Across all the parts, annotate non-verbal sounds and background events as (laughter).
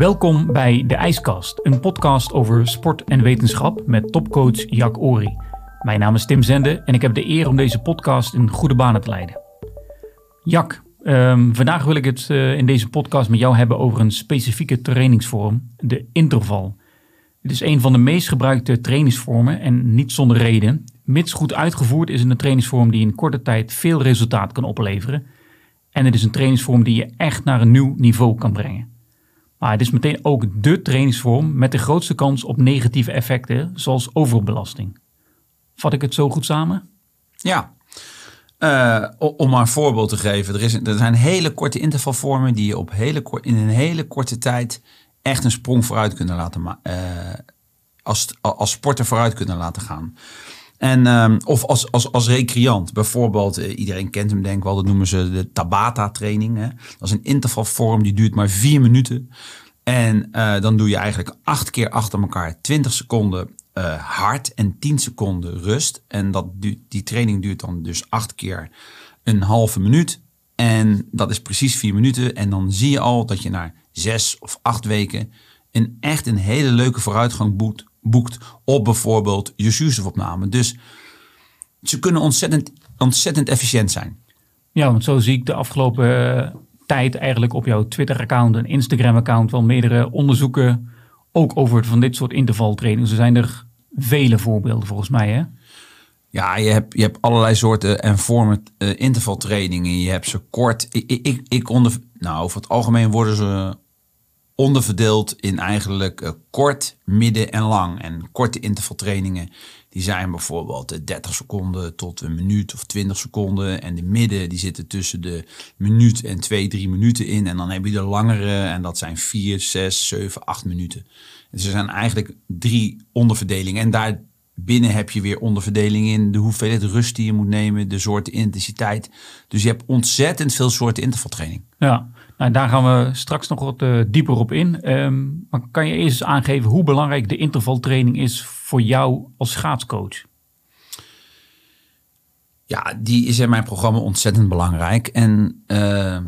Welkom bij De IJskast, een podcast over sport en wetenschap met topcoach Jack Ori. Mijn naam is Tim Zende en ik heb de eer om deze podcast in goede banen te leiden. Jack, ehm, vandaag wil ik het eh, in deze podcast met jou hebben over een specifieke trainingsvorm, de interval. Het is een van de meest gebruikte trainingsvormen en niet zonder reden. Mits goed uitgevoerd is het een trainingsvorm die in korte tijd veel resultaat kan opleveren. En het is een trainingsvorm die je echt naar een nieuw niveau kan brengen. Maar het is meteen ook de trainingsvorm met de grootste kans op negatieve effecten, zoals overbelasting. Vat ik het zo goed samen? Ja. Uh, om maar een voorbeeld te geven. Er, is, er zijn hele korte intervalvormen die je op hele, in een hele korte tijd echt een sprong vooruit kunnen laten maken. Uh, als, als sporter vooruit kunnen laten gaan. En, um, of als, als, als recreant. Bijvoorbeeld, uh, iedereen kent hem denk ik wel, dat noemen ze de Tabata training. Hè? Dat is een intervalvorm, die duurt maar vier minuten. En uh, dan doe je eigenlijk acht keer achter elkaar 20 seconden uh, hard en 10 seconden rust. En dat die training duurt dan dus acht keer een halve minuut. En dat is precies vier minuten. En dan zie je al dat je na zes of acht weken een echt een hele leuke vooruitgang boekt, boekt op bijvoorbeeld je zuurstofopname. Dus ze kunnen ontzettend, ontzettend efficiënt zijn. Ja, want zo zie ik de afgelopen uh, tijd eigenlijk op jouw Twitter-account en Instagram-account wel meerdere onderzoeken ook over van dit soort intervaltrainingen. Er zijn er vele voorbeelden volgens mij, hè? Ja, je hebt, je hebt allerlei soorten en vormen uh, intervaltrainingen. Je hebt ze kort. Ik, ik, ik onder, nou, over het algemeen worden ze onderverdeeld in eigenlijk uh, kort, midden en lang. En korte intervaltrainingen die zijn bijvoorbeeld 30 seconden tot een minuut of 20 seconden. En de midden die zitten tussen de minuut en 2, 3 minuten in. En dan heb je de langere en dat zijn 4, 6, 7, 8 minuten. Dus er zijn eigenlijk drie onderverdelingen. En daar binnen heb je weer onderverdelingen in de hoeveelheid rust die je moet nemen, de soorten intensiteit. Dus je hebt ontzettend veel soorten intervaltraining. Ja, nou, daar gaan we straks nog wat uh, dieper op in. Um, maar kan je eerst eens aangeven hoe belangrijk de intervaltraining is voor jou als schaatscoach? Ja, die is in mijn programma ontzettend belangrijk. En uh,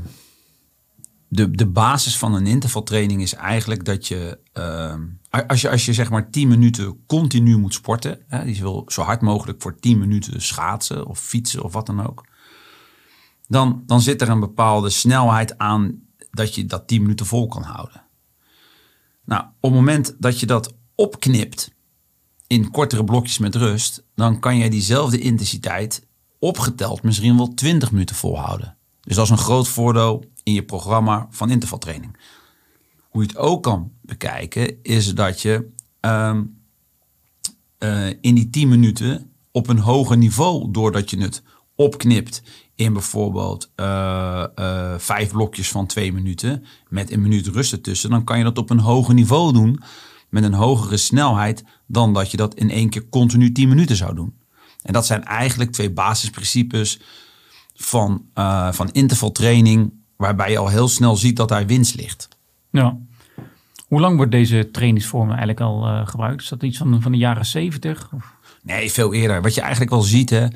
de, de basis van een intervaltraining is eigenlijk dat je, uh, als je, als je zeg maar 10 minuten continu moet sporten, hè, die wil zo hard mogelijk voor 10 minuten schaatsen of fietsen of wat dan ook, dan, dan zit er een bepaalde snelheid aan dat je dat 10 minuten vol kan houden. Nou, op het moment dat je dat opknipt in kortere blokjes met rust, dan kan je diezelfde intensiteit opgeteld misschien wel 20 minuten volhouden. Dus dat is een groot voordeel in je programma van intervaltraining. Hoe je het ook kan bekijken, is dat je um, uh, in die 10 minuten op een hoger niveau, doordat je het opknipt in bijvoorbeeld uh, uh, vijf blokjes van twee minuten met een minuut rust ertussen, dan kan je dat op een hoger niveau doen met een hogere snelheid dan dat je dat in één keer continu 10 minuten zou doen. En dat zijn eigenlijk twee basisprincipes van, uh, van intervaltraining, waarbij je al heel snel ziet dat daar winst ligt. Ja. Hoe lang wordt deze trainingsvorm eigenlijk al gebruikt? Is dat iets van, van de jaren 70? Of? Nee, veel eerder. Wat je eigenlijk wel ziet, hè,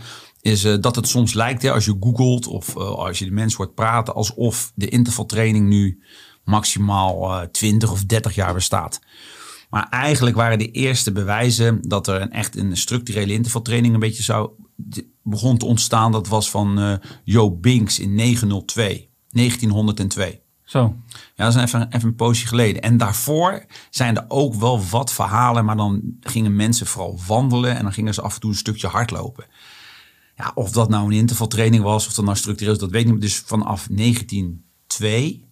is uh, dat het soms lijkt, hè, als je googelt of als je de mensen hoort praten, alsof de intervaltraining nu maximaal 20 of 30 jaar bestaat. Maar eigenlijk waren de eerste bewijzen dat er een echt een structurele intervaltraining een beetje zou begon te ontstaan. Dat was van uh, Joe Binks in 902, 1902. Zo. Ja, dat is even, even een poosje geleden. En daarvoor zijn er ook wel wat verhalen, maar dan gingen mensen vooral wandelen en dan gingen ze af en toe een stukje hardlopen. Ja, of dat nou een intervaltraining was, of dat nou structureel is, dat weet ik niet. Dus vanaf 1902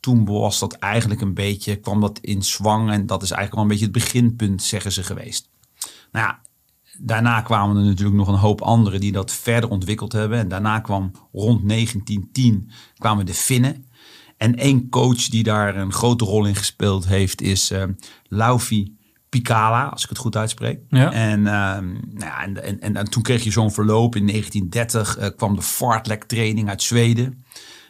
toen was dat eigenlijk een beetje, kwam dat in zwang. En dat is eigenlijk wel een beetje het beginpunt, zeggen ze geweest. Nou ja, daarna kwamen er natuurlijk nog een hoop anderen die dat verder ontwikkeld hebben. En daarna kwam rond 1910 kwamen de Finnen. En één coach die daar een grote rol in gespeeld heeft is uh, Picala, als ik het goed uitspreek. Ja. En, uh, nou ja, en, en, en, en, toen kreeg je zo'n verloop. In 1930 uh, kwam de fartlek training uit Zweden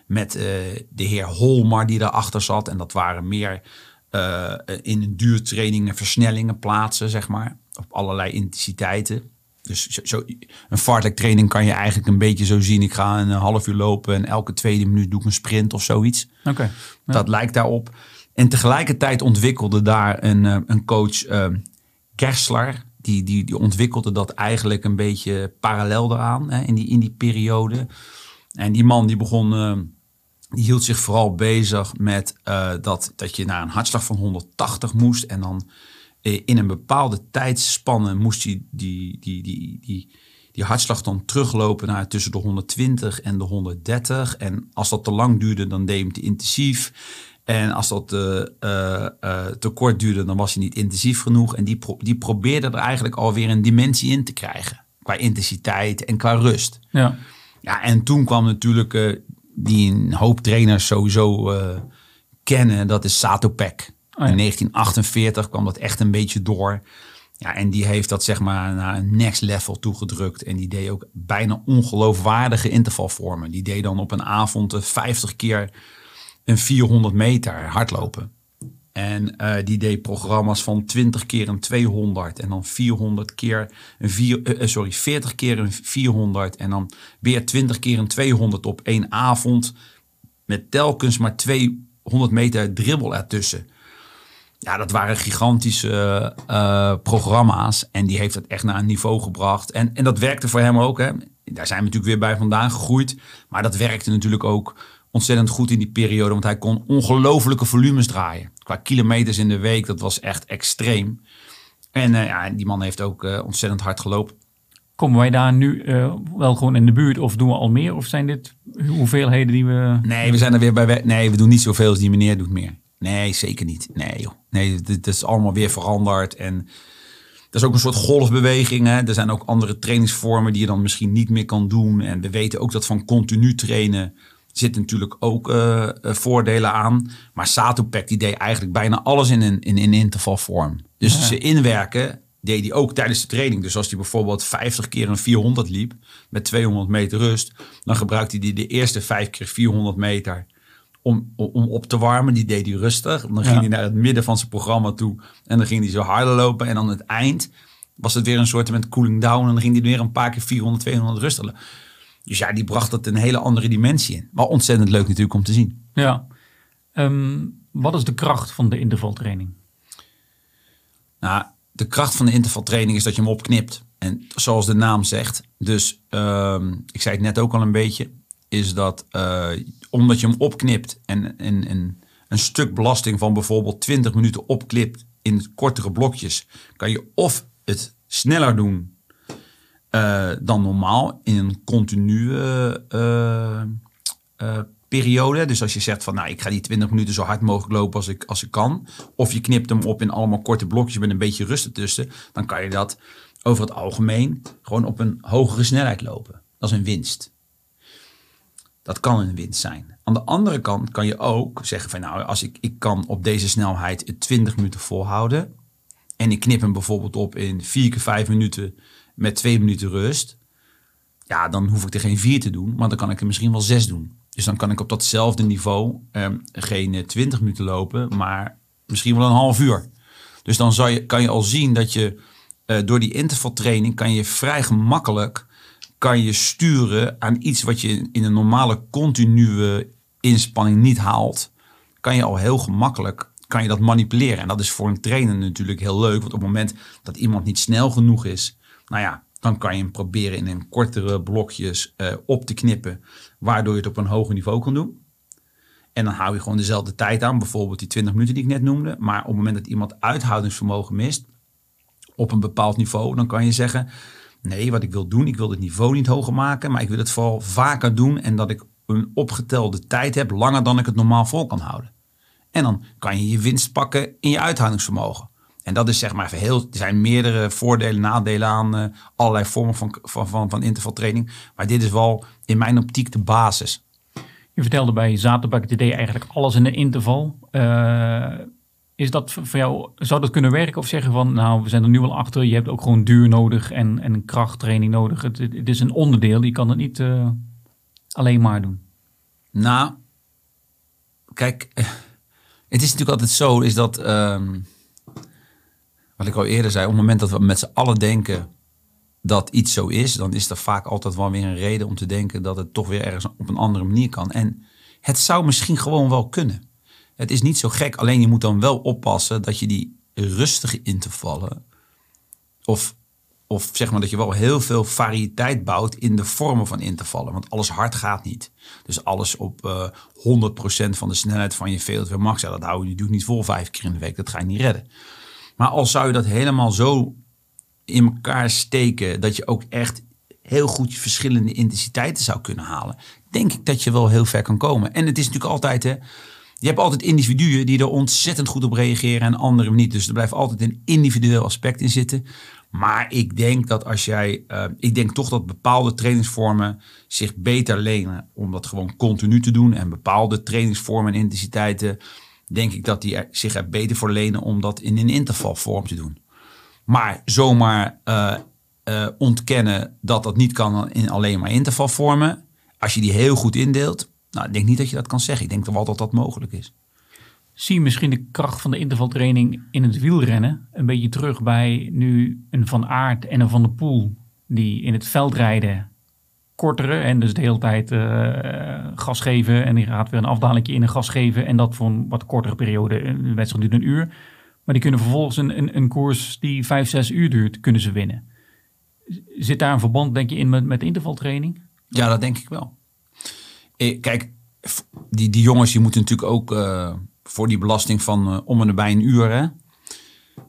met uh, de heer Holmar die daarachter zat. En dat waren meer uh, in een duurtrainingen versnellingen plaatsen, zeg maar. Op allerlei intensiteiten. Dus zo, zo, een fartlek training kan je eigenlijk een beetje zo zien. Ik ga een half uur lopen en elke tweede minuut doe ik een sprint of zoiets. Okay, ja. Dat lijkt daarop. En tegelijkertijd ontwikkelde daar een, eh, een coach, Gersler, die, die, die ontwikkelde dat eigenlijk een beetje parallel eraan hè, in, die, in die periode. En die man die begon, uh, die hield zich vooral bezig met dat, dat je naar een hartslag van 180 moest. En dan in een bepaalde tijdsspanne moest je die, die, die, die, die hartslag dan teruglopen naar tussen de 120 en de 130. En als dat te lang duurde, dan deed je hem te intensief. En als dat uh, uh, te kort duurde, dan was hij niet intensief genoeg. En die, pro die probeerde er eigenlijk alweer een dimensie in te krijgen. Qua intensiteit en qua rust. Ja, ja en toen kwam natuurlijk die een hoop trainers sowieso kennen. Dat is Sato Peck. Oh ja. In 1948 kwam dat echt een beetje door. Ja, en die heeft dat zeg maar naar een next level toegedrukt. En die deed ook bijna ongeloofwaardige intervalvormen. Die deed dan op een avond 50 keer een 400 meter hardlopen. En uh, die deed programma's van 20 keer een 200 en dan 400 keer een vier, uh, sorry, 40 keer een 400 en dan weer 20 keer een 200 op één avond. Met telkens maar 200 meter dribbel ertussen. Ja, dat waren gigantische programma's. En die heeft het echt naar een niveau gebracht. En, en dat werkte voor hem ook. Hè. Daar zijn we natuurlijk weer bij vandaan gegroeid. Maar dat werkte natuurlijk ook ontzettend goed in die periode. Want hij kon ongelofelijke volumes draaien. Qua kilometers in de week, dat was echt extreem. En uh, ja, die man heeft ook uh, ontzettend hard gelopen. Komen wij daar nu uh, wel gewoon in de buurt of doen we al meer? Of zijn dit hoeveelheden die we... Nee, we zijn er weer bij. Nee, we doen niet zoveel als die meneer doet meer. Nee, zeker niet. Nee joh. Nee, dit is allemaal weer veranderd. En dat is ook een soort golfbeweging. Hè? Er zijn ook andere trainingsvormen die je dan misschien niet meer kan doen. En we weten ook dat van continu trainen zit natuurlijk ook uh, voordelen aan. Maar Satopek die deed eigenlijk bijna alles in een, in, in intervalvorm. Dus ja. ze inwerken deed hij ook tijdens de training. Dus als hij bijvoorbeeld 50 keer een 400 liep met 200 meter rust, dan gebruikte hij de eerste 5 keer 400 meter om, om op te warmen. Die deed hij rustig. Dan ging ja. hij naar het midden van zijn programma toe en dan ging hij zo harder lopen. En aan het eind was het weer een soort met cooling down en dan ging hij weer een paar keer 400, 200 rustig. Dus ja, die bracht het een hele andere dimensie in. Maar ontzettend leuk natuurlijk om te zien. Ja. Um, wat is de kracht van de intervaltraining? Nou, de kracht van de intervaltraining is dat je hem opknipt. En zoals de naam zegt, dus um, ik zei het net ook al een beetje, is dat uh, omdat je hem opknipt en, en, en een stuk belasting van bijvoorbeeld 20 minuten opknipt in kortere blokjes, kan je of het sneller doen uh, dan normaal in een continue uh, uh, periode. Dus als je zegt van nou ik ga die 20 minuten zo hard mogelijk lopen als ik, als ik kan. Of je knipt hem op in allemaal korte blokjes met een beetje rust ertussen. Dan kan je dat over het algemeen gewoon op een hogere snelheid lopen. Dat is een winst. Dat kan een winst zijn. Aan de andere kant kan je ook zeggen van nou als ik, ik kan op deze snelheid 20 minuten volhouden. En ik knip hem bijvoorbeeld op in 4 keer 5 minuten met twee minuten rust. Ja, dan hoef ik er geen vier te doen, maar dan kan ik er misschien wel zes doen. Dus dan kan ik op datzelfde niveau eh, geen 20 minuten lopen, maar misschien wel een half uur. Dus dan zou je, kan je al zien dat je uh, door die intervaltraining kan je vrij gemakkelijk kan je sturen aan iets wat je in een normale continue inspanning niet haalt. Kan je al heel gemakkelijk kan je dat manipuleren. En dat is voor een trainer natuurlijk heel leuk. Want op het moment dat iemand niet snel genoeg is, nou ja, dan kan je hem proberen in een kortere blokjes uh, op te knippen, waardoor je het op een hoger niveau kan doen. En dan hou je gewoon dezelfde tijd aan, bijvoorbeeld die 20 minuten die ik net noemde. Maar op het moment dat iemand uithoudingsvermogen mist op een bepaald niveau, dan kan je zeggen: nee, wat ik wil doen, ik wil het niveau niet hoger maken, maar ik wil het vooral vaker doen en dat ik een opgetelde tijd heb, langer dan ik het normaal vol kan houden. En dan kan je je winst pakken in je uithoudingsvermogen. En dat is zeg maar heel, er zijn meerdere voordelen, nadelen aan uh, allerlei vormen van, van, van, van intervaltraining. Maar dit is wel in mijn optiek de basis. Je vertelde bij Zaterbak, deed eigenlijk alles in de interval. Uh, is dat voor jou, zou dat kunnen werken? Of zeggen van, nou, we zijn er nu al achter, je hebt ook gewoon duur nodig en, en krachttraining nodig. Het, het is een onderdeel, je kan het niet uh, alleen maar doen. Nou, kijk, (laughs) het is natuurlijk altijd zo, is dat... Um, wat ik al eerder zei, op het moment dat we met z'n allen denken dat iets zo is, dan is er vaak altijd wel weer een reden om te denken dat het toch weer ergens op een andere manier kan. En het zou misschien gewoon wel kunnen. Het is niet zo gek, alleen je moet dan wel oppassen dat je die rustige intervallen, of, of zeg maar dat je wel heel veel variëteit bouwt in de vormen van intervallen. Want alles hard gaat niet. Dus alles op uh, 100% van de snelheid van je VO2 max, dat hou je natuurlijk niet vol vijf keer in de week. Dat ga je niet redden. Maar als zou je dat helemaal zo in elkaar steken dat je ook echt heel goed je verschillende intensiteiten zou kunnen halen, denk ik dat je wel heel ver kan komen. En het is natuurlijk altijd, hè, je hebt altijd individuen die er ontzettend goed op reageren en anderen niet. Dus er blijft altijd een individueel aspect in zitten. Maar ik denk dat als jij, uh, ik denk toch dat bepaalde trainingsvormen zich beter lenen om dat gewoon continu te doen. En bepaalde trainingsvormen en intensiteiten, denk ik dat die zich er beter voor lenen om dat in een intervalvorm te doen. Maar zomaar uh, uh, ontkennen dat dat niet kan in alleen maar intervalvormen. Als je die heel goed indeelt, nou, ik denk niet dat je dat kan zeggen. Ik denk toch wel dat dat mogelijk is. Zie je misschien de kracht van de intervaltraining in het wielrennen een beetje terug bij nu een Van Aert en een Van der Poel die in het veldrijden kortere en dus de hele tijd uh, gas geven en die gaat weer een afdaling in een gas geven en dat voor een wat kortere periode, een wedstrijd duurt een uur. Maar die kunnen vervolgens een, een, een koers die vijf, zes uur duurt, kunnen ze winnen. Zit daar een verband, denk je, in met, met intervaltraining? Ja, dat denk ik wel. Eh, kijk, die, die jongens die moeten natuurlijk ook voor die belasting van om en nabij een uur, hè,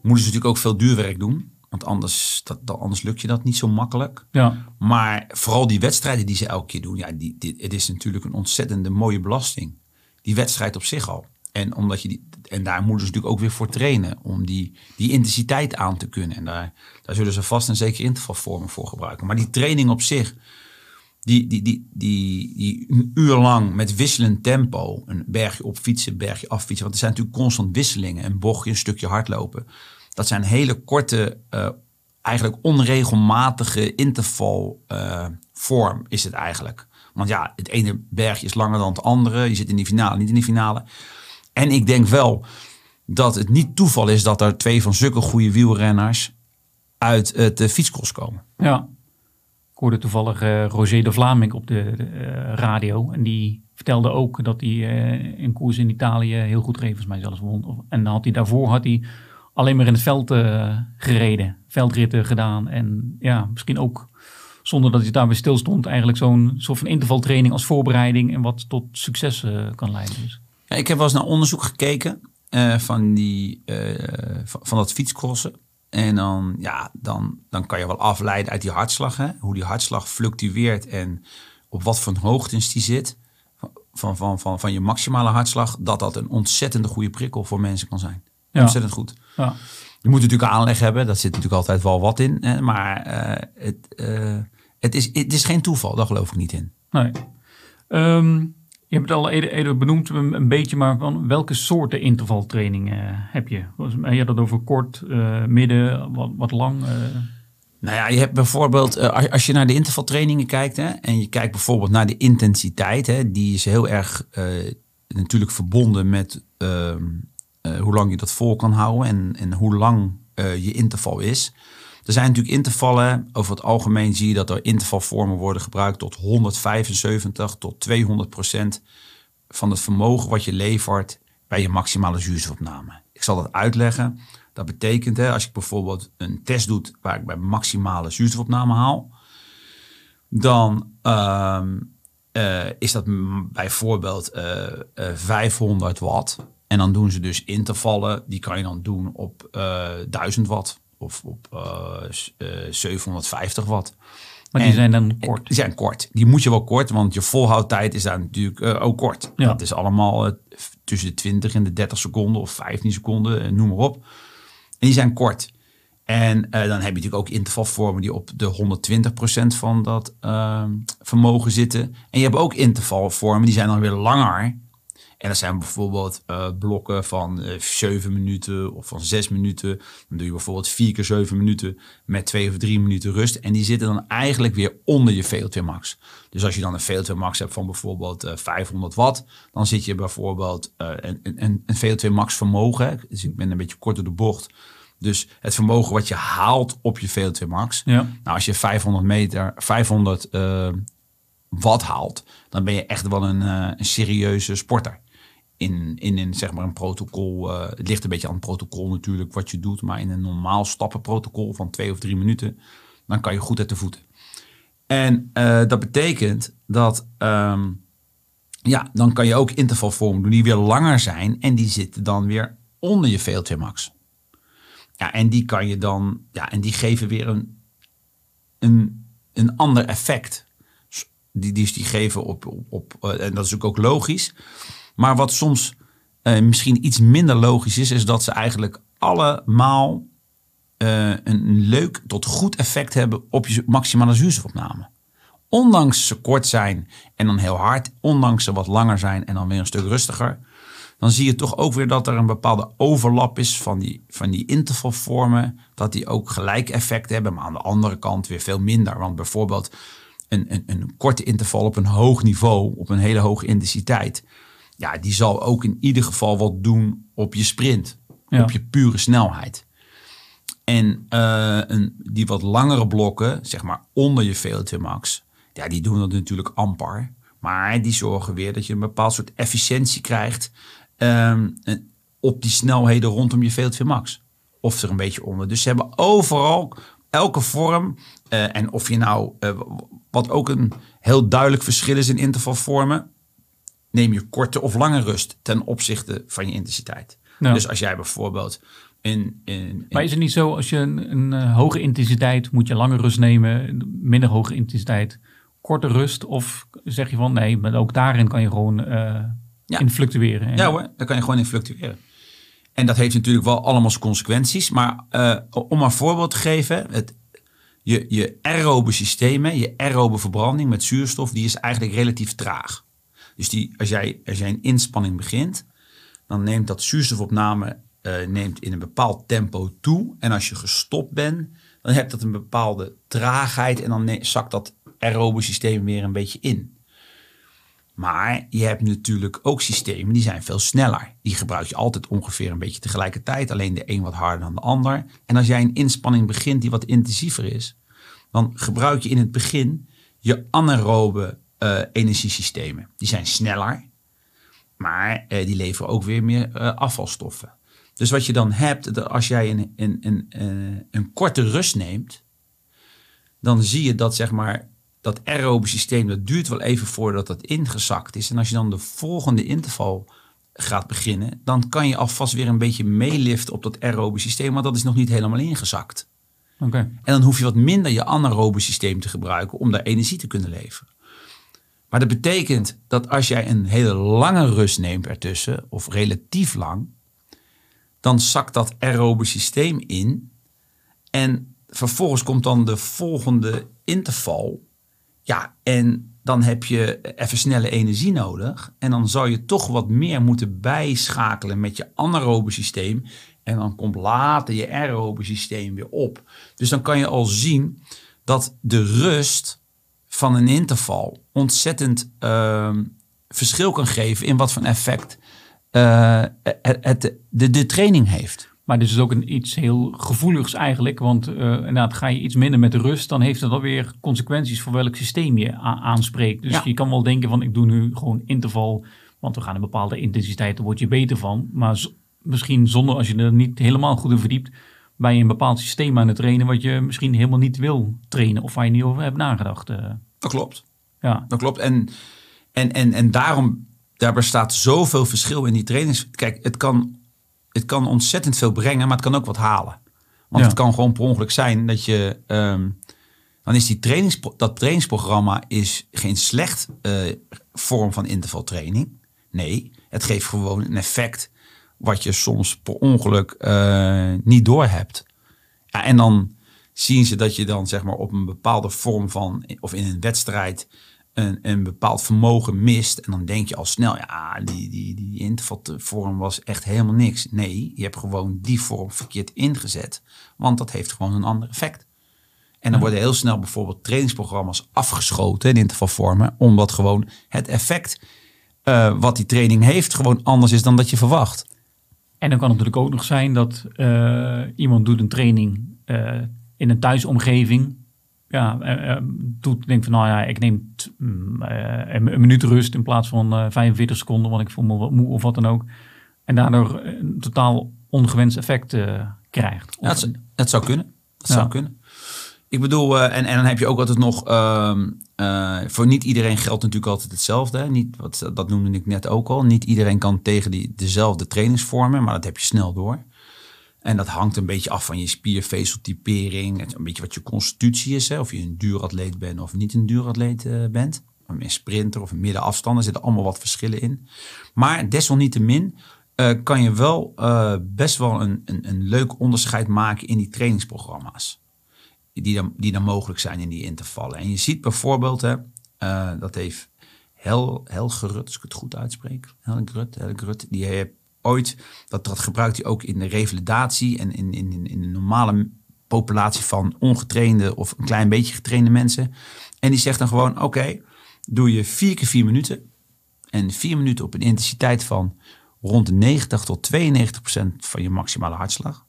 moeten ze natuurlijk ook veel duurwerk doen. Want anders, dat, anders lukt je dat niet zo makkelijk. Ja. Maar vooral die wedstrijden die ze elke keer doen, ja, die, die, het is natuurlijk een ontzettende mooie belasting. Die wedstrijd op zich al. En, omdat je die, en daar moeten ze natuurlijk ook weer voor trainen om die, die intensiteit aan te kunnen. En daar, daar zullen ze vast en zeker intervalvormen voor gebruiken. Maar die training op zich, die, die, die, die, die een uur lang met wisselend tempo, een bergje op fietsen, bergje af fietsen. Want er zijn natuurlijk constant wisselingen, een bochtje, een stukje hardlopen. Dat zijn hele korte, uh, eigenlijk onregelmatige intervalvorm uh, is het eigenlijk. Want ja, het ene bergje is langer dan het andere. Je zit in die finale, niet in die finale. En ik denk wel dat het niet toeval is dat er twee van zulke goede wielrenners uit het uh, fietscross komen. Ja, ik hoorde toevallig Roger de Vlaming op de, radio. En die vertelde ook dat hij uh, een koers in Italië heel goed reed, volgens mij zelfs won. En dan had hij daarvoor had hij alleen maar in het veld gereden, veldritten gedaan. En ja, misschien ook zonder dat hij daarbij stil stond, eigenlijk zo'n soort van intervaltraining als voorbereiding en wat tot succes kan leiden. Dus. Ja, ik heb wel eens naar onderzoek gekeken uh, van, die, uh, van, van, dat fietscrossen. En dan, ja, dan, dan kan je wel afleiden uit die hartslag. Hè? Hoe die hartslag fluctueert en op wat voor hoogtes die zit. Van, van, van, van je maximale hartslag. Dat dat een ontzettende goede prikkel voor mensen kan zijn. Ja. Ontzettend goed. Ja. Je moet natuurlijk aanleg hebben. Dat zit natuurlijk altijd wel wat in. Hè? Maar uh, het, het, is, het is geen toeval. Daar geloof ik niet in. Nee. Um, je hebt het al eerder, benoemd een, beetje, maar van welke soorten intervaltraining uh, heb je? Je had het over kort, uh, midden, wat, wat lang? Nou ja, je hebt bijvoorbeeld, als je naar de intervaltrainingen kijkt hè, en je kijkt bijvoorbeeld naar de intensiteit, hè, die is heel erg natuurlijk verbonden met ehm, hoe lang je dat vol kan houden en, en hoe lang je interval is. Er zijn natuurlijk intervallen. Over het algemeen zie je dat er intervalvormen worden gebruikt tot 175 tot 200 procent van het vermogen wat je levert bij je maximale zuurstofopname. Ik zal dat uitleggen. Dat betekent, hè, als ik bijvoorbeeld een test doe waar ik bij maximale zuurstofopname haal, dan uh, uh, is dat bijvoorbeeld uh, eh, 500 eh, watt. En dan doen ze dus intervallen, die kan je dan doen op 1000 watt of op uh, uh, 750 watt. Maar die zijn dan kort? Die zijn kort. Die moet je wel kort, want je volhoudtijd is daar natuurlijk uh, ook kort. Ja. Dat is allemaal uh, tussen de 20 en de 30 seconden of 15 seconden, uh, noem maar op. En die zijn kort. En dan heb je natuurlijk ook intervalvormen die op de 120% van dat ehm, vermogen zitten. En je hebt ook intervalvormen die zijn dan weer langer. En dat zijn bijvoorbeeld uh, blokken van uh, 7 minuten of van 6 minuten. Dan doe je bijvoorbeeld 4 keer 7 minuten met 2 of 3 minuten rust. En die zitten dan eigenlijk weer onder je VO2 max. Dus als je dan een VO2 max hebt van bijvoorbeeld uh, 500 watt, dan zit je bijvoorbeeld een, een, een VO2 max vermogen. Dus ik ben een beetje kort door de bocht. Dus het vermogen wat je haalt op je VO2 max. Ja. Nou, als je 500 meter, 500 watt haalt, dan ben je echt wel een, een serieuze sporter. In, in een, zeg maar een protocol, eh, het ligt een beetje aan het protocol natuurlijk wat je doet, maar in een normaal stappenprotocol van twee of drie minuten, dan kan je goed uit de voeten. En eh, dat betekent dat, ehm, ja, dan kan je ook intervalvormen doen die weer langer zijn en die zitten dan weer onder je VO2 max. Ja, en die kan je dan, ja, en die geven weer een, een, een ander effect. Die, die, geven op, op, eh, en dat is ook logisch. Maar wat soms uh, misschien iets minder logisch is, is dat ze eigenlijk allemaal uh, een leuk tot goed effect hebben op je maximale zuurstofopname. Ondanks ze kort zijn en dan heel hard, ondanks ze wat langer zijn en dan weer een stuk rustiger, dan zie je toch ook weer dat er een bepaalde overlap is van die, van die intervalvormen. Dat die ook gelijk effect hebben, maar aan de andere kant weer veel minder. Want bijvoorbeeld een, een, een korte interval op een hoog niveau, op een hele hoge intensiteit. Ja, die zal ook in ieder geval wat doen op je sprint. Ja. Op je pure snelheid. En uh, een, die wat langere blokken, zeg maar onder je VO2 max, ja, die doen dat natuurlijk amper. Maar die zorgen weer dat je een bepaald soort efficiëntie krijgt um, op die snelheden rondom je VO2 max. Of er een beetje onder. Dus ze hebben overal, elke vorm, uh, en of je nou, uh, wat ook een heel duidelijk verschil is in intervalvormen, neem je korte of lange rust ten opzichte van je intensiteit. Dus als jij bijvoorbeeld in, in, in, Maar is het niet zo, als je een, een uh, hoge intensiteit moet je lange rust nemen, minder hoge intensiteit, korte rust? Of zeg je van nee, maar ook daarin kan je gewoon uh, Ja. in fluctueren? En- Ja hoor, daar kan je gewoon in fluctueren. En dat heeft natuurlijk wel allemaal zijn consequenties. Maar eh, om een voorbeeld te geven, het, je, je aerobe systemen, je aerobe verbranding met zuurstof, die is eigenlijk relatief traag. Dus die, als, jij, als jij een inspanning begint, dan neemt dat zuurstofopname eh, neemt in een bepaald tempo toe. En als je gestopt bent, dan hebt dat een bepaalde traagheid en dan zakt dat aerobe systeem weer een beetje in. Maar je hebt natuurlijk ook systemen die zijn veel sneller. Die gebruik je altijd ongeveer een beetje tegelijkertijd. Alleen de een wat harder dan de ander. En als jij een inspanning begint die wat intensiever is, dan gebruik je in het begin je anaerobe eh, energiesystemen. Die zijn sneller, maar eh, die leveren ook weer meer eh, afvalstoffen. Dus wat je dan hebt, dat als jij een, een, een, een korte rust neemt, dan zie je dat zeg maar dat aerobe systeem, dat duurt wel even voordat dat ingezakt is. En als je dan de volgende interval gaat beginnen, dan kan je alvast weer een beetje meeliften op dat aerobe systeem, want dat is nog niet helemaal ingezakt. Oké. En dan hoef je wat minder je anaerobe systeem te gebruiken om daar energie te kunnen leveren. Maar dat betekent dat als jij een hele lange rust neemt ertussen, of relatief lang, dan zakt dat aerobe systeem in. En vervolgens komt dan de volgende interval. Ja, en dan heb je even snelle energie nodig. En dan zou je toch wat meer moeten bijschakelen met je anaerobe systeem. En dan komt later je aerobe systeem weer op. Dus dan kan je al zien dat de rust van een interval ontzettend ehm, verschil kan geven in wat voor effect eh, het, het- de, de training heeft. Maar dit is ook een, iets heel gevoeligs eigenlijk. Want eh, inderdaad, ga je iets minder met de rust, dan heeft dat alweer consequenties voor welk systeem je aanspreekt. Dus Ja. je kan wel denken van ik doe nu gewoon interval, want we gaan een bepaalde intensiteit, daar word je beter van. Maar misschien zonder, als je er niet helemaal goed in verdiept, bij een bepaald systeem aan het trainen wat je misschien helemaal niet wil trainen of waar je niet over hebt nagedacht. eh. Dat klopt. ja. Dat klopt. En, en, en, en daarom, daar bestaat zoveel verschil in die trainings. Kijk, het kan, het kan ontzettend veel brengen, maar het kan ook wat halen. Want Ja. het kan gewoon per ongeluk zijn dat je... ehm, dan is die trainings, dat trainingsprogramma is geen slecht eh, vorm van intervaltraining. Nee, het geeft gewoon een effect wat je soms per ongeluk eh, niet doorhebt. Ja, en dan zien ze dat je dan zeg maar op een bepaalde vorm van, of in een wedstrijd, een, een bepaald vermogen mist. En dan denk je al snel, ja, die, die, die intervalvorm was echt helemaal niks. Nee, je hebt gewoon die vorm verkeerd ingezet. Want dat heeft gewoon een ander effect. En dan worden heel snel bijvoorbeeld trainingsprogramma's afgeschoten in intervalvormen. Omdat gewoon het effect eh, wat die training heeft gewoon anders is dan dat je verwacht. En dan kan het natuurlijk ook nog zijn dat eh, iemand doet een training eh, in een thuisomgeving. ja, eh, doet, denk van nou ja, ik neem t- mm, een, een minuut rust in plaats van eh 45 seconden, want ik voel me wat moe of wat dan ook. En daardoor een totaal ongewenst effect krijgt. Ja, dat, dat zou kunnen. Dat Ja. zou kunnen. Ik bedoel, en, en dan heb je ook altijd nog, ehm, eh, voor niet iedereen geldt natuurlijk altijd hetzelfde. Niet, wat, dat noemde ik net ook al. Niet iedereen kan tegen die, dezelfde trainingsvormen, maar dat heb je snel door. En dat hangt een beetje af van je spiervezeltypering, een beetje wat je constitutie is. Hè? Of je een duuratleet bent of niet een duuratleet eh, bent. Een sprinter of een middenafstand, er zitten allemaal wat verschillen in. Maar desalniettemin eh, kan je wel best wel een, een, een leuk onderscheid maken in die trainingsprogramma's. Die dan, die dan mogelijk zijn in die intervallen. En je ziet bijvoorbeeld, hè, eh, dat heeft Hel, Helgerut, als ik het goed uitspreek. Helgerut, Helgerut, die heeft ooit, dat, dat gebruikt hij ook in de revalidatie en in, in, in, de normale populatie van ongetrainde of een klein beetje getrainde mensen. En die zegt dan gewoon, oké, doe je vier keer vier minuten. En vier minuten op een intensiteit van rond de 90 tot 92 procent van je maximale hartslag.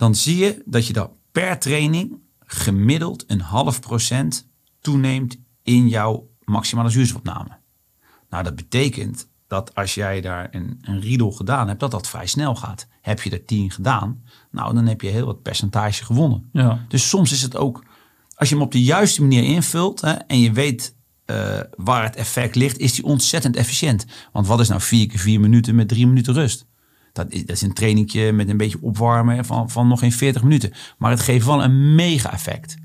Dan zie je dat je dan per training gemiddeld een half procent toeneemt in jouw maximale zuurstofopname. Nou, dat betekent dat als jij daar een, een riedel gedaan hebt, dat dat vrij snel gaat. Heb je er 10 gedaan, nou, dan heb je heel wat percentage gewonnen. Ja. Dus soms is het ook, als je hem op de juiste manier invult hè, en je weet eh, waar het effect ligt, is die ontzettend efficiënt. Want wat is nou vier keer vier minuten met drie minuten rust? Dat is, dat een trainingje met een beetje opwarmen van, van nog geen 40 minuten. Maar het geeft wel een mega effect.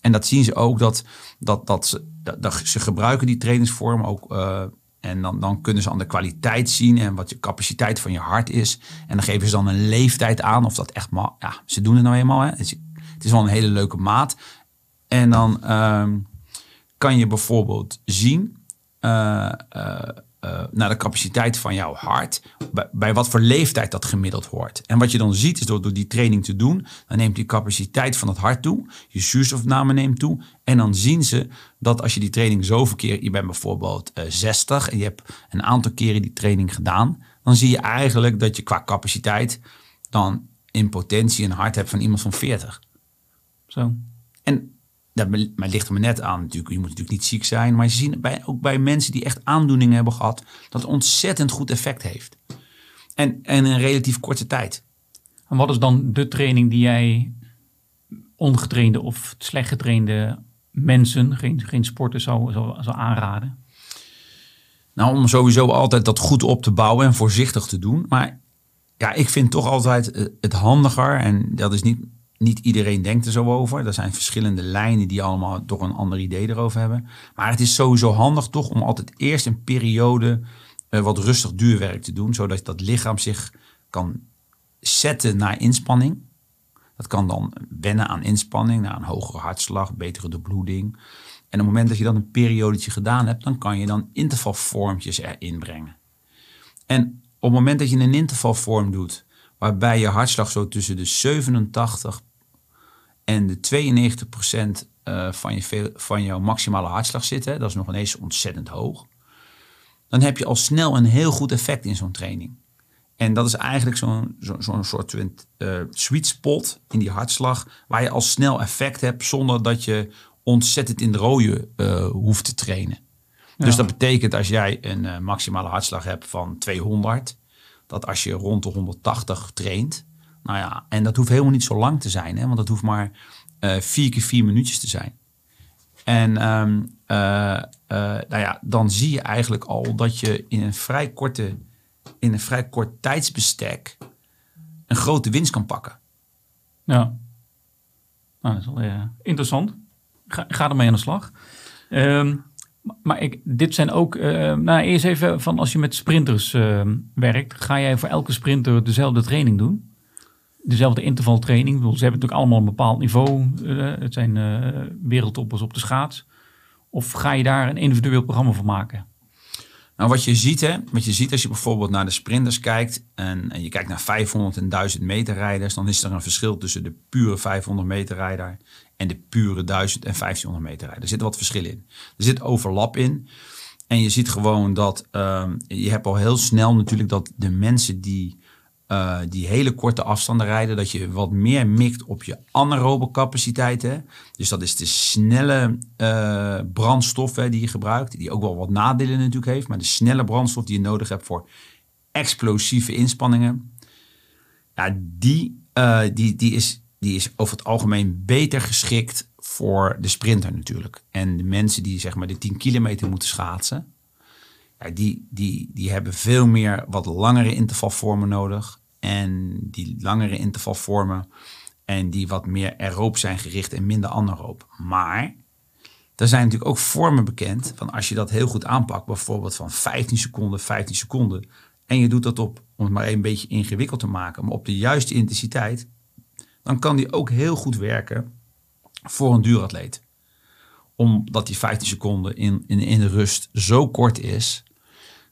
En dat zien ze ook dat, dat, dat, ze, dat, ze gebruiken die trainingsvorm ook. eh, en dan, dan kunnen ze aan de kwaliteit zien en wat je capaciteit van je hart is. En dan geven ze dan een leeftijd aan of dat echt maar. Ja, ze doen het nou eenmaal. Hè. Het, is, het is wel een hele leuke maat. En dan ehm, kan je bijvoorbeeld zien eh, eh, eh, naar de capaciteit van jouw hart, bij, bij wat voor leeftijd dat gemiddeld hoort. En wat je dan ziet is door, door die training te doen, dan neemt die capaciteit van het hart toe, je zuurstofname neemt toe. En dan zien ze dat als je die training zoveel keer, je bent bijvoorbeeld eh 60 en je hebt een aantal keren die training gedaan, dan zie je eigenlijk dat je qua capaciteit dan in potentie een hart hebt van iemand van 40. Zo. En dat maar ligt er maar net aan natuurlijk. Je moet natuurlijk niet ziek zijn. Maar je ziet bij, ook bij mensen die echt aandoeningen hebben gehad... dat het ontzettend goed effect heeft. En, en in een relatief korte tijd. En wat is dan de training die jij ongetrainde of slecht getrainde mensen, geen, geen sporters, zou, zou, zou aanraden? Nou, om sowieso altijd dat goed op te bouwen en voorzichtig te doen. Maar ja, ik vind toch altijd eh, het handiger. En dat is niet, niet iedereen denkt er zo over. Er zijn verschillende lijnen die allemaal toch een ander idee erover hebben. Maar het is sowieso handig toch om altijd eerst een periode eh, wat rustig duurwerk te doen. Zodat dat lichaam zich kan zetten naar inspanning. Dat kan dan wennen aan inspanning, naar een hogere hartslag, betere doorbloeding. En op het moment dat je dan een periodetje gedaan hebt, dan kan je dan intervalvormpjes erin brengen. En op het moment dat je een intervalvorm doet, waarbij je hartslag zo tussen de 87 en de 92 procent eh, van, je veel- van jouw maximale hartslag zit, hè, dat is nog ineens ontzettend hoog, dan heb je al snel een heel goed effect in zo'n training. En dat is eigenlijk zo'n zo, zo'n soort eh, sweet spot in die hartslag, waar je al snel effect hebt zonder dat je ontzettend in de rode eh, hoeft te trainen. Dus dat betekent als jij een maximale hartslag hebt van 200, dat als je rond de 180 traint, nou ja, en dat hoeft helemaal niet zo lang te zijn, hè, want dat hoeft maar eh, vier keer vier minuutjes te zijn. En ehm, eh, eh, nou ja, dan zie je eigenlijk al dat je in een vrij korte, in een vrij kort tijdsbestek een grote winst kan pakken. Ja. Nou, dat is wel interessant. Ga, ga ermee aan de slag. Ehm, maar ik, dit zijn ook, eh, nou eerst even van als je met sprinters ehm, werkt, ga jij voor elke sprinter dezelfde training doen? Dezelfde intervaltraining. Ze hebben natuurlijk allemaal een bepaald niveau. eh, het zijn eh, wereldtoppers op de schaats. Of ga je daar een individueel programma van maken? Nou, wat je ziet, hè, wat je ziet als je bijvoorbeeld naar de sprinters kijkt en, en je kijkt naar 500 en 1000 meter rijders, dan is er een verschil tussen de pure 500 meter rijder en de pure 1000 en 1500 meter rijder. Er zit wat verschil in. Er zit overlap in. En je ziet gewoon dat ehm, je hebt al heel snel natuurlijk dat de mensen die eh, die hele korte afstanden rijden, dat je wat meer mikt op je anaerobe capaciteiten. Dus dat is de snelle uh, brandstof hè, die je gebruikt, die ook wel wat nadelen natuurlijk heeft, maar de snelle brandstof die je nodig hebt voor explosieve inspanningen, ja, die, uh, die, die, is, die is over het algemeen beter geschikt voor de sprinter natuurlijk. En de mensen die zeg maar de 10 kilometer moeten schaatsen, ja, die, die, die hebben veel meer wat langere intervalvormen nodig. En die langere intervalvormen en die wat meer aeroop zijn gericht en minder anaeroop. Maar er zijn natuurlijk ook vormen bekend van als je dat heel goed aanpakt, bijvoorbeeld van 15 seconden, 15 seconden. En je doet dat op, om het maar een beetje ingewikkeld te maken, maar op de juiste intensiteit. Dan kan die ook heel goed werken voor een duuratleet. Omdat die 15 seconden in, in, de rust zo kort is,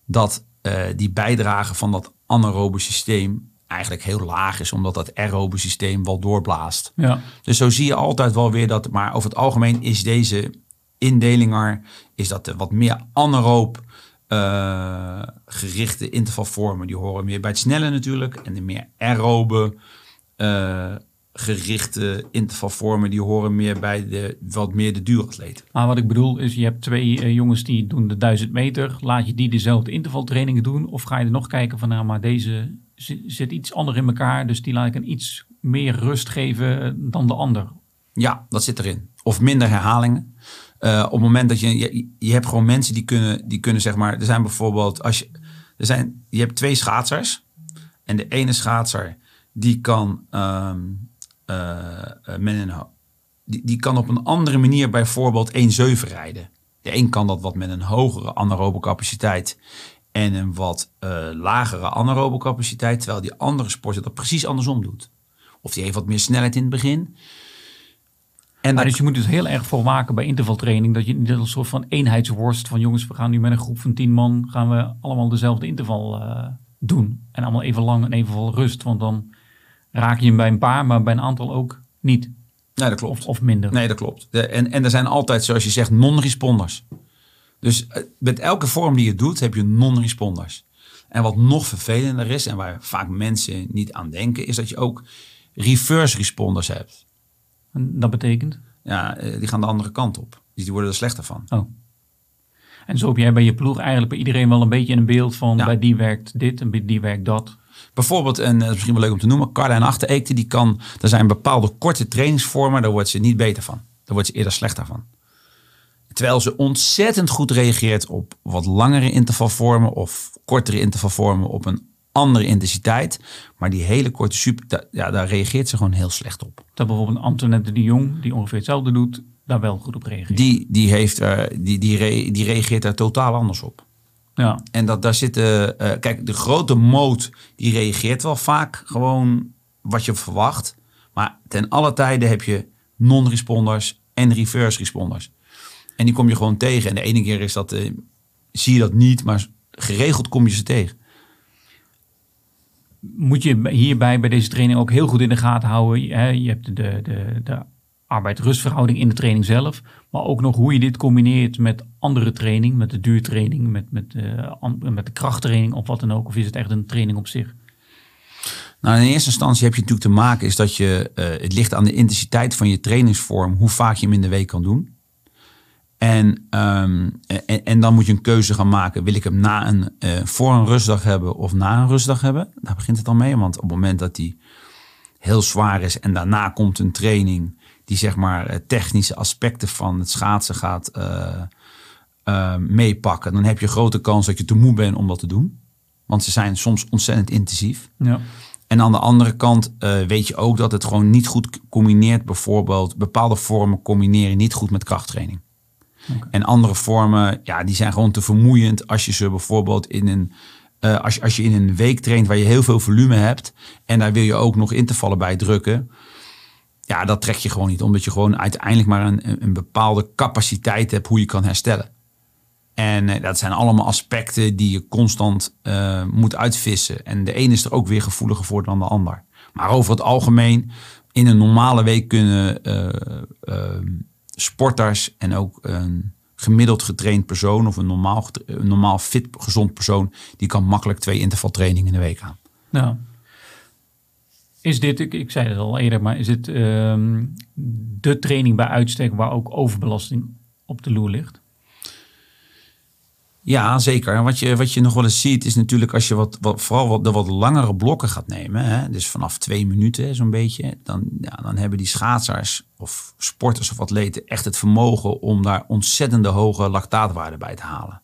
dat uh, die bijdrage van dat anaerobe systeem eigenlijk heel laag is, omdat dat aerobe systeem wel doorblaast. Ja. Dus zo zie je altijd wel weer dat, maar over het algemeen is deze indeling er, is dat de wat meer anaeroop uh, gerichte intervalvormen, die horen meer bij het snelle natuurlijk, en de meer aerobe uh, gerichte intervalvormen, die horen meer bij de wat meer de duuratleten. Maar wat ik bedoel is, je hebt twee uh, jongens die doen de 1000 meter, laat je die dezelfde intervaltrainingen doen, of ga je er nog kijken van, nou, maar deze zit iets anders in elkaar. Dus die laat ik een iets meer rust geven dan de ander. Ja, dat zit erin. Of minder herhalingen. Uh, op het moment dat je, je, je hebt gewoon mensen die kunnen, die kunnen zeg maar, er zijn bijvoorbeeld, als je, er zijn, je hebt twee schaatsers. En de ene schaatser, die kan um, met een, die, die kan op een andere manier bijvoorbeeld 1-7 rijden. De een kan dat wat met een hogere anaerobe capaciteit en een wat uh, lagere anaerobe capaciteit, terwijl die andere sporter dat precies andersom doet. Of die heeft wat meer snelheid in het begin. En maar dus je moet dus heel erg voor waken bij intervaltraining dat je niet een soort van eenheidsworst van jongens, we gaan nu met een groep van tien man gaan we allemaal dezelfde interval uh, doen en allemaal even lang en even vol rust, want dan raak je hem bij een paar, maar bij een aantal ook niet. Nee, dat klopt. Of, of minder. Nee, dat klopt. En, en er zijn altijd, zoals je zegt, non-responders. Dus met elke vorm die je doet, heb je non-responders. En wat nog vervelender is, en waar vaak mensen niet aan denken, is dat je ook reverse responders hebt. En dat betekent? Ja, die gaan de andere kant op. Dus die worden er slechter van. Oh. En zo heb jij bij je ploeg eigenlijk bij iedereen wel een beetje een beeld van ja. bij die werkt dit en bij die werkt dat. Bijvoorbeeld, en dat is misschien wel leuk om te noemen, Carlijn Achtereekte, die kan, er zijn bepaalde korte trainingsvormen, daar wordt ze niet beter van. Daar wordt ze eerder slechter van. Terwijl ze ontzettend goed reageert op wat langere intervalvormen of kortere intervalvormen op een andere intensiteit. Maar die hele korte super, ja, daar reageert ze gewoon heel slecht op. Dat bijvoorbeeld Antoinette de Jong, die ongeveer hetzelfde doet, daar wel goed op reageert. Die, die, heeft, uh, die, die, re, die reageert daar totaal anders op. Ja. En dat daar zitten, uh, kijk, de grote moot die reageert wel vaak gewoon wat je verwacht. Maar ten alle tijden heb je non-responders en reverse responders. En die kom je gewoon tegen. En de ene keer is dat, uh, zie je dat niet, maar geregeld kom je ze tegen. Moet je hierbij bij deze training ook heel goed in de gaten houden. Hè? Je hebt de, de, de arbeid-rustverhouding in de training zelf. Maar ook nog hoe je dit combineert met andere training. Met de duurtraining, met, met, uh, met de krachttraining of wat dan ook. Of is het echt een training op zich? Nou, in eerste instantie heb je natuurlijk te maken is dat je, uh, het ligt aan de intensiteit van je trainingsvorm, hoe vaak je hem in de week kan doen. En, um, en, en, dan moet je een keuze gaan maken. Wil ik hem na een, uh, voor een rustdag hebben of na een rustdag hebben? Daar begint het al mee. Want op het moment dat die heel zwaar is en daarna komt een training die zeg maar uh, technische aspecten van het schaatsen gaat uh, meepakken, dan heb je grote kans dat je te moe bent om dat te doen. Want ze zijn soms ontzettend intensief. Ja. En aan de andere kant weet je ook dat het gewoon niet goed combineert. Bijvoorbeeld bepaalde vormen combineren niet goed met krachttraining. En andere vormen, ja, die zijn gewoon te vermoeiend als je ze bijvoorbeeld in een. Uh, als, als je in een week traint waar je heel veel volume hebt. en daar wil je ook nog intervallen bij drukken. Ja, dat trek je gewoon niet. Omdat je gewoon uiteindelijk maar een, een bepaalde capaciteit hebt hoe je kan herstellen. En uh, dat zijn allemaal aspecten die je constant uh, moet uitvissen. En de ene is er ook weer gevoeliger voor dan de ander. Maar over het algemeen, in een normale week kunnen sporters en ook een gemiddeld getraind persoon of een normaal, normaal fit, gezond persoon, die kan makkelijk twee intervaltrainingen in de week aan. Ja. Is dit, ik, ik zei het al eerder, maar is dit ehm, de training bij uitstek waar ook overbelasting op de loer ligt? Ja, zeker. En wat je, wat je nog wel eens ziet is natuurlijk als je wat, wat vooral wat, de wat langere blokken gaat nemen. Hè, dus vanaf twee minuten zo'n beetje. Dan, ja, dan hebben die schaatsers of sporters of atleten echt het vermogen om daar ontzettende hoge lactaatwaarden bij te halen.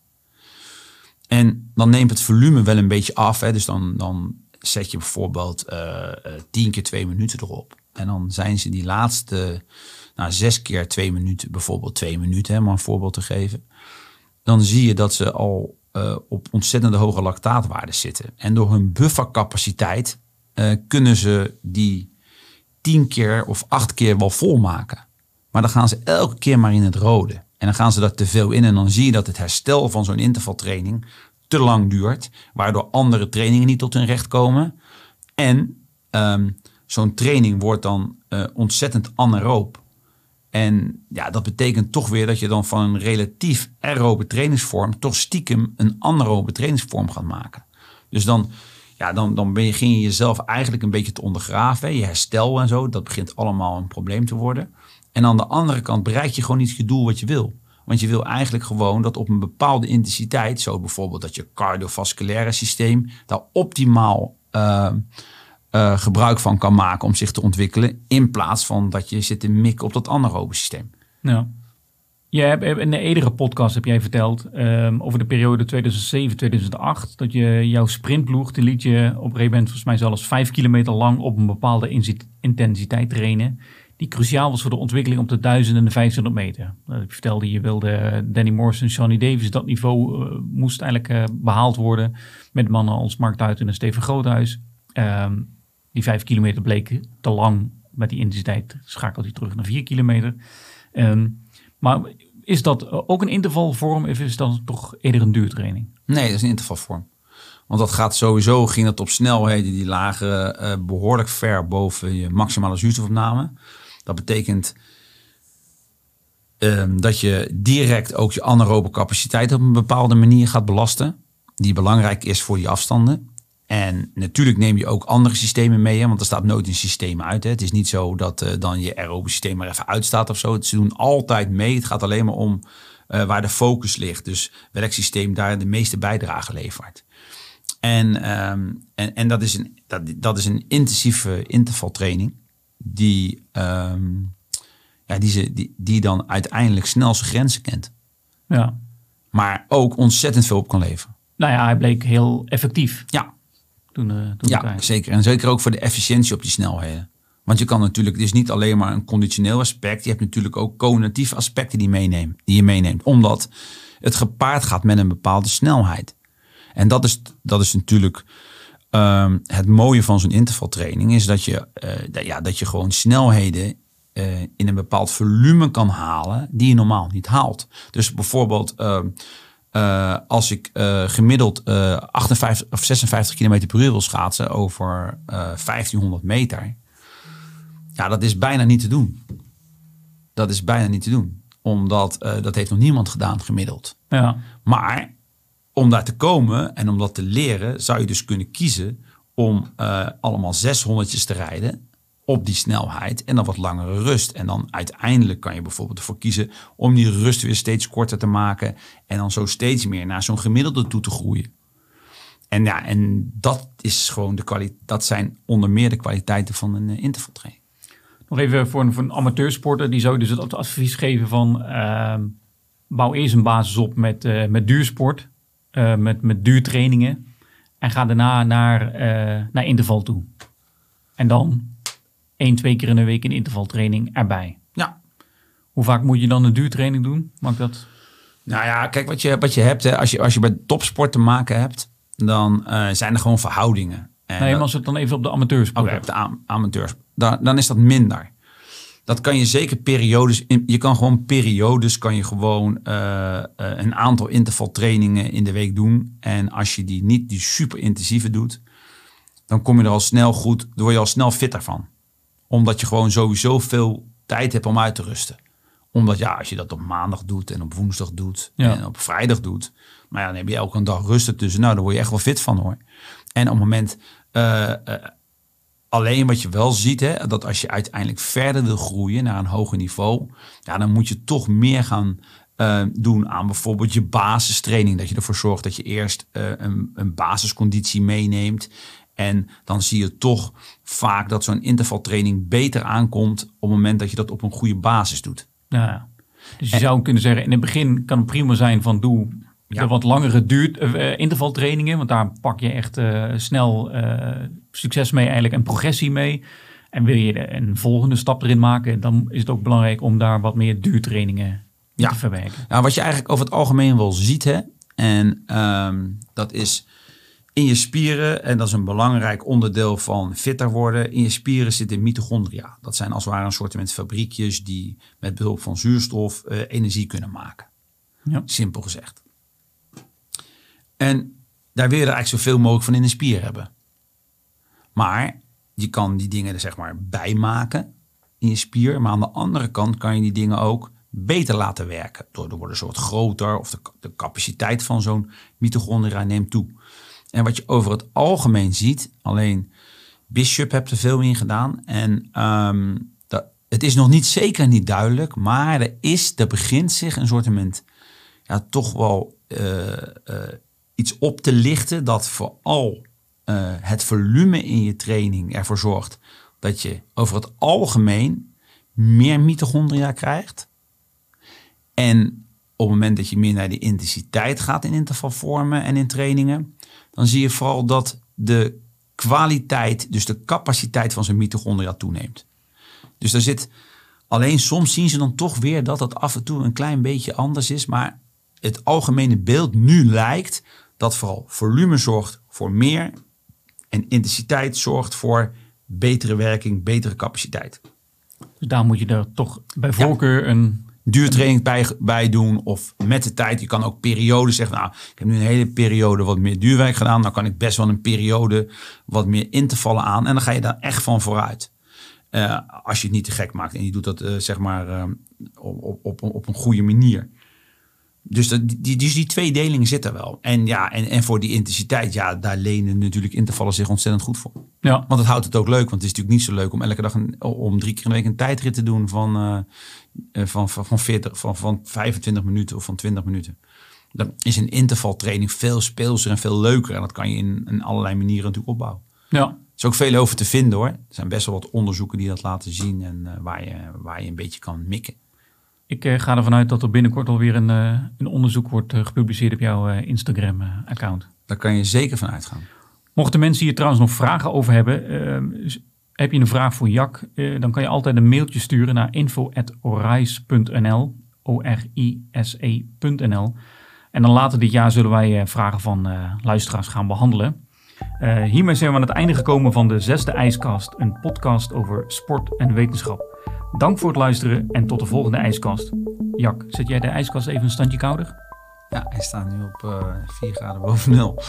En dan neemt het volume wel een beetje af. Hè, dus dan, dan zet je bijvoorbeeld uh, tien keer twee minuten erop. En dan zijn ze die laatste, nou zes keer twee minuten, bijvoorbeeld twee minuten, hè, om een voorbeeld te geven dan zie je dat ze al uh, op ontzettende hoge lactaatwaarden zitten. En door hun buffercapaciteit uh, kunnen ze die tien keer of acht keer wel volmaken. Maar dan gaan ze elke keer maar in het rode. En dan gaan ze daar te veel in. En dan zie je dat het herstel van zo'n intervaltraining te lang duurt. Waardoor andere trainingen niet tot hun recht komen. En um, zo'n training wordt dan uh, ontzettend anaeroop. En ja, dat betekent toch weer dat je dan van een relatief aerobe trainingsvorm toch stiekem een anaerobe trainingsvorm gaat maken. Dus dan, ja, dan, dan begin je jezelf eigenlijk een beetje te ondergraven. Je herstel en zo, dat begint allemaal een probleem te worden. En aan de andere kant bereik je gewoon niet je doel wat je wil. Want je wil eigenlijk gewoon dat op een bepaalde intensiteit, zo bijvoorbeeld dat je cardiovasculaire systeem daar optimaal uh, uh, gebruik van kan maken om zich te ontwikkelen. In plaats van dat je zit te mikken op dat anaerobe systeem. Ja. Je hebt in de eerdere podcast heb jij verteld um, over de periode 2007-2008 dat je jouw sprintploeg, die liet je op een gegeven volgens mij zelfs vijf kilometer lang op een bepaalde intensiteit trainen. Die cruciaal was voor de ontwikkeling op de 1000 en de 1500 meter. Je vertelde, je wilde Danny Morrison, Johnny Davis, dat niveau uh, moest eigenlijk behaald worden. Met mannen als Mark Duiten en Steven Groothuis. Um, die vijf kilometer bleek te lang. Met die intensiteit schakelt hij terug naar vier kilometer. Um, maar is dat ook een intervalvorm of is dat toch eerder een duurtraining? Nee, dat is een intervalvorm. Want dat gaat sowieso, ging het op snelheden die lagen uh, behoorlijk ver boven je maximale zuurstofopname. Dat betekent um, dat je direct ook je anaerobe capaciteit op een bepaalde manier gaat belasten. Die belangrijk is voor die afstanden. En natuurlijk neem je ook andere systemen mee, hè, want er staat nooit een systeem uit. Hè. Het is niet zo dat uh, dan je aerobe systeem maar even uitstaat of zo. Ze doen altijd mee. Het gaat alleen maar om uh, waar de focus ligt. Dus welk systeem daar de meeste bijdrage levert. En, um, en, en dat, is een, dat, dat is een intensieve intervaltraining die, um, ja, die, ze, die, die dan uiteindelijk snel zijn grenzen kent. Ja. Maar ook ontzettend veel op kan leveren. Nou ja, hij bleek heel effectief. Ja, toen, uh, toen ja, zeker. En zeker ook voor de efficiëntie op die snelheden. Want je kan natuurlijk, het is niet alleen maar een conditioneel aspect. Je hebt natuurlijk ook cognitieve aspecten die, meeneemt, die je meeneemt. Omdat het gepaard gaat met een bepaalde snelheid. En dat is, dat is natuurlijk um, het mooie van zo'n intervaltraining. Is dat je, uh, dat, ja, dat je gewoon snelheden uh, in een bepaald volume kan halen die je normaal niet haalt. Dus bijvoorbeeld... Uh, uh, als ik uh, gemiddeld uh, 58 of 56 km per uur wil schaatsen over 1500 meter. Ja, dat is bijna niet te doen. Dat is bijna niet te doen. Omdat dat heeft nog niemand gedaan gemiddeld. Ja. Maar om daar te komen en om dat te leren, zou je dus kunnen kiezen om allemaal 600 te rijden op die snelheid en dan wat langere rust. En dan uiteindelijk kan je bijvoorbeeld ervoor kiezen om die rust weer steeds korter te maken en dan zo steeds meer naar zo'n gemiddelde toe te groeien. En ja, en dat is gewoon de kwaliteit. Dat zijn onder meer de kwaliteiten van een uh, intervaltraining. Nog even voor een, voor een amateursporter, die zou dus het advies geven van uh, bouw eerst een basis op met, uh, met duursport, uh, met, met duurtrainingen. En ga daarna naar, naar interval toe. En dan één, twee keer in de week een intervaltraining erbij. Ja. Hoe vaak moet je dan een duurtraining doen? Mag dat? Nou ja, kijk wat je, wat je hebt. Hè, als, je, als je bij topsport te maken hebt, dan uh, zijn er gewoon verhoudingen. En nee, maar als het dan even op de amateursport okay, oh, de amateurs, dan, dan is dat minder. Dat kan je zeker periodes. Je kan gewoon periodes, kan je gewoon uh, uh, een aantal intervaltrainingen in de week doen. En als je die niet die super intensieve doet, dan kom je er al snel goed, dan word je al snel fitter van omdat je gewoon sowieso veel tijd hebt om uit te rusten. Omdat ja, als je dat op maandag doet en op woensdag doet en op vrijdag doet. Maar ja, dan heb je elke dag rust tussen. Nou, daar word je echt wel fit van hoor. En op het moment, uh, uh, Alleen wat je wel ziet, hè, dat als je uiteindelijk verder wil groeien naar een hoger niveau, ja, dan moet je toch meer gaan uh, doen aan bijvoorbeeld je basistraining. Dat je ervoor zorgt dat je eerst uh, een, een basisconditie meeneemt. En dan zie je toch vaak dat zo'n intervaltraining beter aankomt op het moment dat je dat op een goede basis doet. Ja, dus je zou kunnen zeggen, in het begin kan het prima zijn van doe ja. wat langere duurt, uh, intervaltrainingen. Want daar pak je echt uh, snel uh, succes mee eigenlijk en progressie mee. En wil je een volgende stap erin maken, dan is het ook belangrijk om daar wat meer duurtrainingen ja. te verwerken. Ja, wat je eigenlijk over het algemeen wel ziet, hè, en um, dat is in je spieren, en dat is een belangrijk onderdeel van fitter worden, in je spieren zitten mitochondria. Dat zijn als het ware een soort fabriekjes die met behulp van zuurstof uh, energie kunnen maken. Ja. Simpel gezegd. En daar wil je er eigenlijk zoveel mogelijk van in de spier hebben. Maar je kan die dingen er zeg maar bijmaken in je spier. Maar aan de andere kant kan je die dingen ook beter laten werken. Door de worden soort groter of de, de capaciteit van zo'n mitochondria neemt toe. En wat je over het algemeen ziet, alleen Bishop hebt er veel in gedaan. En um, dat, het is nog niet zeker niet duidelijk, maar er is, er begint zich een soort ja, toch wel uh, uh, iets op te lichten dat vooral uh, het volume in je training ervoor zorgt dat je over het algemeen meer mitochondria krijgt. En op het moment dat je meer naar de intensiteit gaat in intervalvormen en in trainingen, dan zie je vooral dat de kwaliteit, dus de capaciteit van zijn mitochondria toeneemt. Dus daar zit alleen soms zien ze dan toch weer dat het af en toe een klein beetje anders is, maar het algemene beeld nu lijkt dat vooral volume zorgt voor meer en intensiteit zorgt voor betere werking, betere capaciteit. Dus daar moet je er toch bij voorkeur een duurtraining bij, bij doen of met de tijd. Je kan ook periodes zeggen, nou, ik heb nu een hele periode wat meer duurwerk gedaan. Dan kan ik best wel een periode wat meer in te vallen aan. En dan ga je daar echt van vooruit. Uh, als je het niet te gek maakt en je doet dat uh, zeg maar uh, op, op, op een goede manier. Dus, dat, die, dus die tweedeling zit er wel. En ja, en, en voor die intensiteit, ja, daar lenen natuurlijk intervallen zich ontzettend goed voor. Ja. Want het houdt het ook leuk. Want het is natuurlijk niet zo leuk om elke dag een, om drie keer in de week een tijdrit te doen van, uh, van, van, van, 40, van, van 25 minuten of van 20 minuten. Dan is een intervaltraining veel speelser en veel leuker. En dat kan je in, in allerlei manieren natuurlijk opbouwen. Ja. Er is ook veel over te vinden hoor. Er zijn best wel wat onderzoeken die dat laten zien en uh, waar, je, waar je een beetje kan mikken. Ik uh, ga ervan uit dat er binnenkort alweer een, uh, een onderzoek wordt uh, gepubliceerd op jouw Instagram-account. Daar kan je zeker van uitgaan. Mochten mensen hier trouwens nog vragen over hebben, heb je een vraag voor Jack, dan kan je altijd een mailtje sturen naar info.orise.nl, O-R-I-S-E.nl. En dan later dit jaar zullen wij vragen van luisteraars gaan behandelen. hiermee zijn we aan het einde gekomen van de zesde IJskast, een podcast over sport en wetenschap. Dank voor het luisteren en tot de volgende ijskast. Jak, zet jij de ijskast even een standje kouder? Ja, hij staat nu op uh, eh, 4 graden boven nul.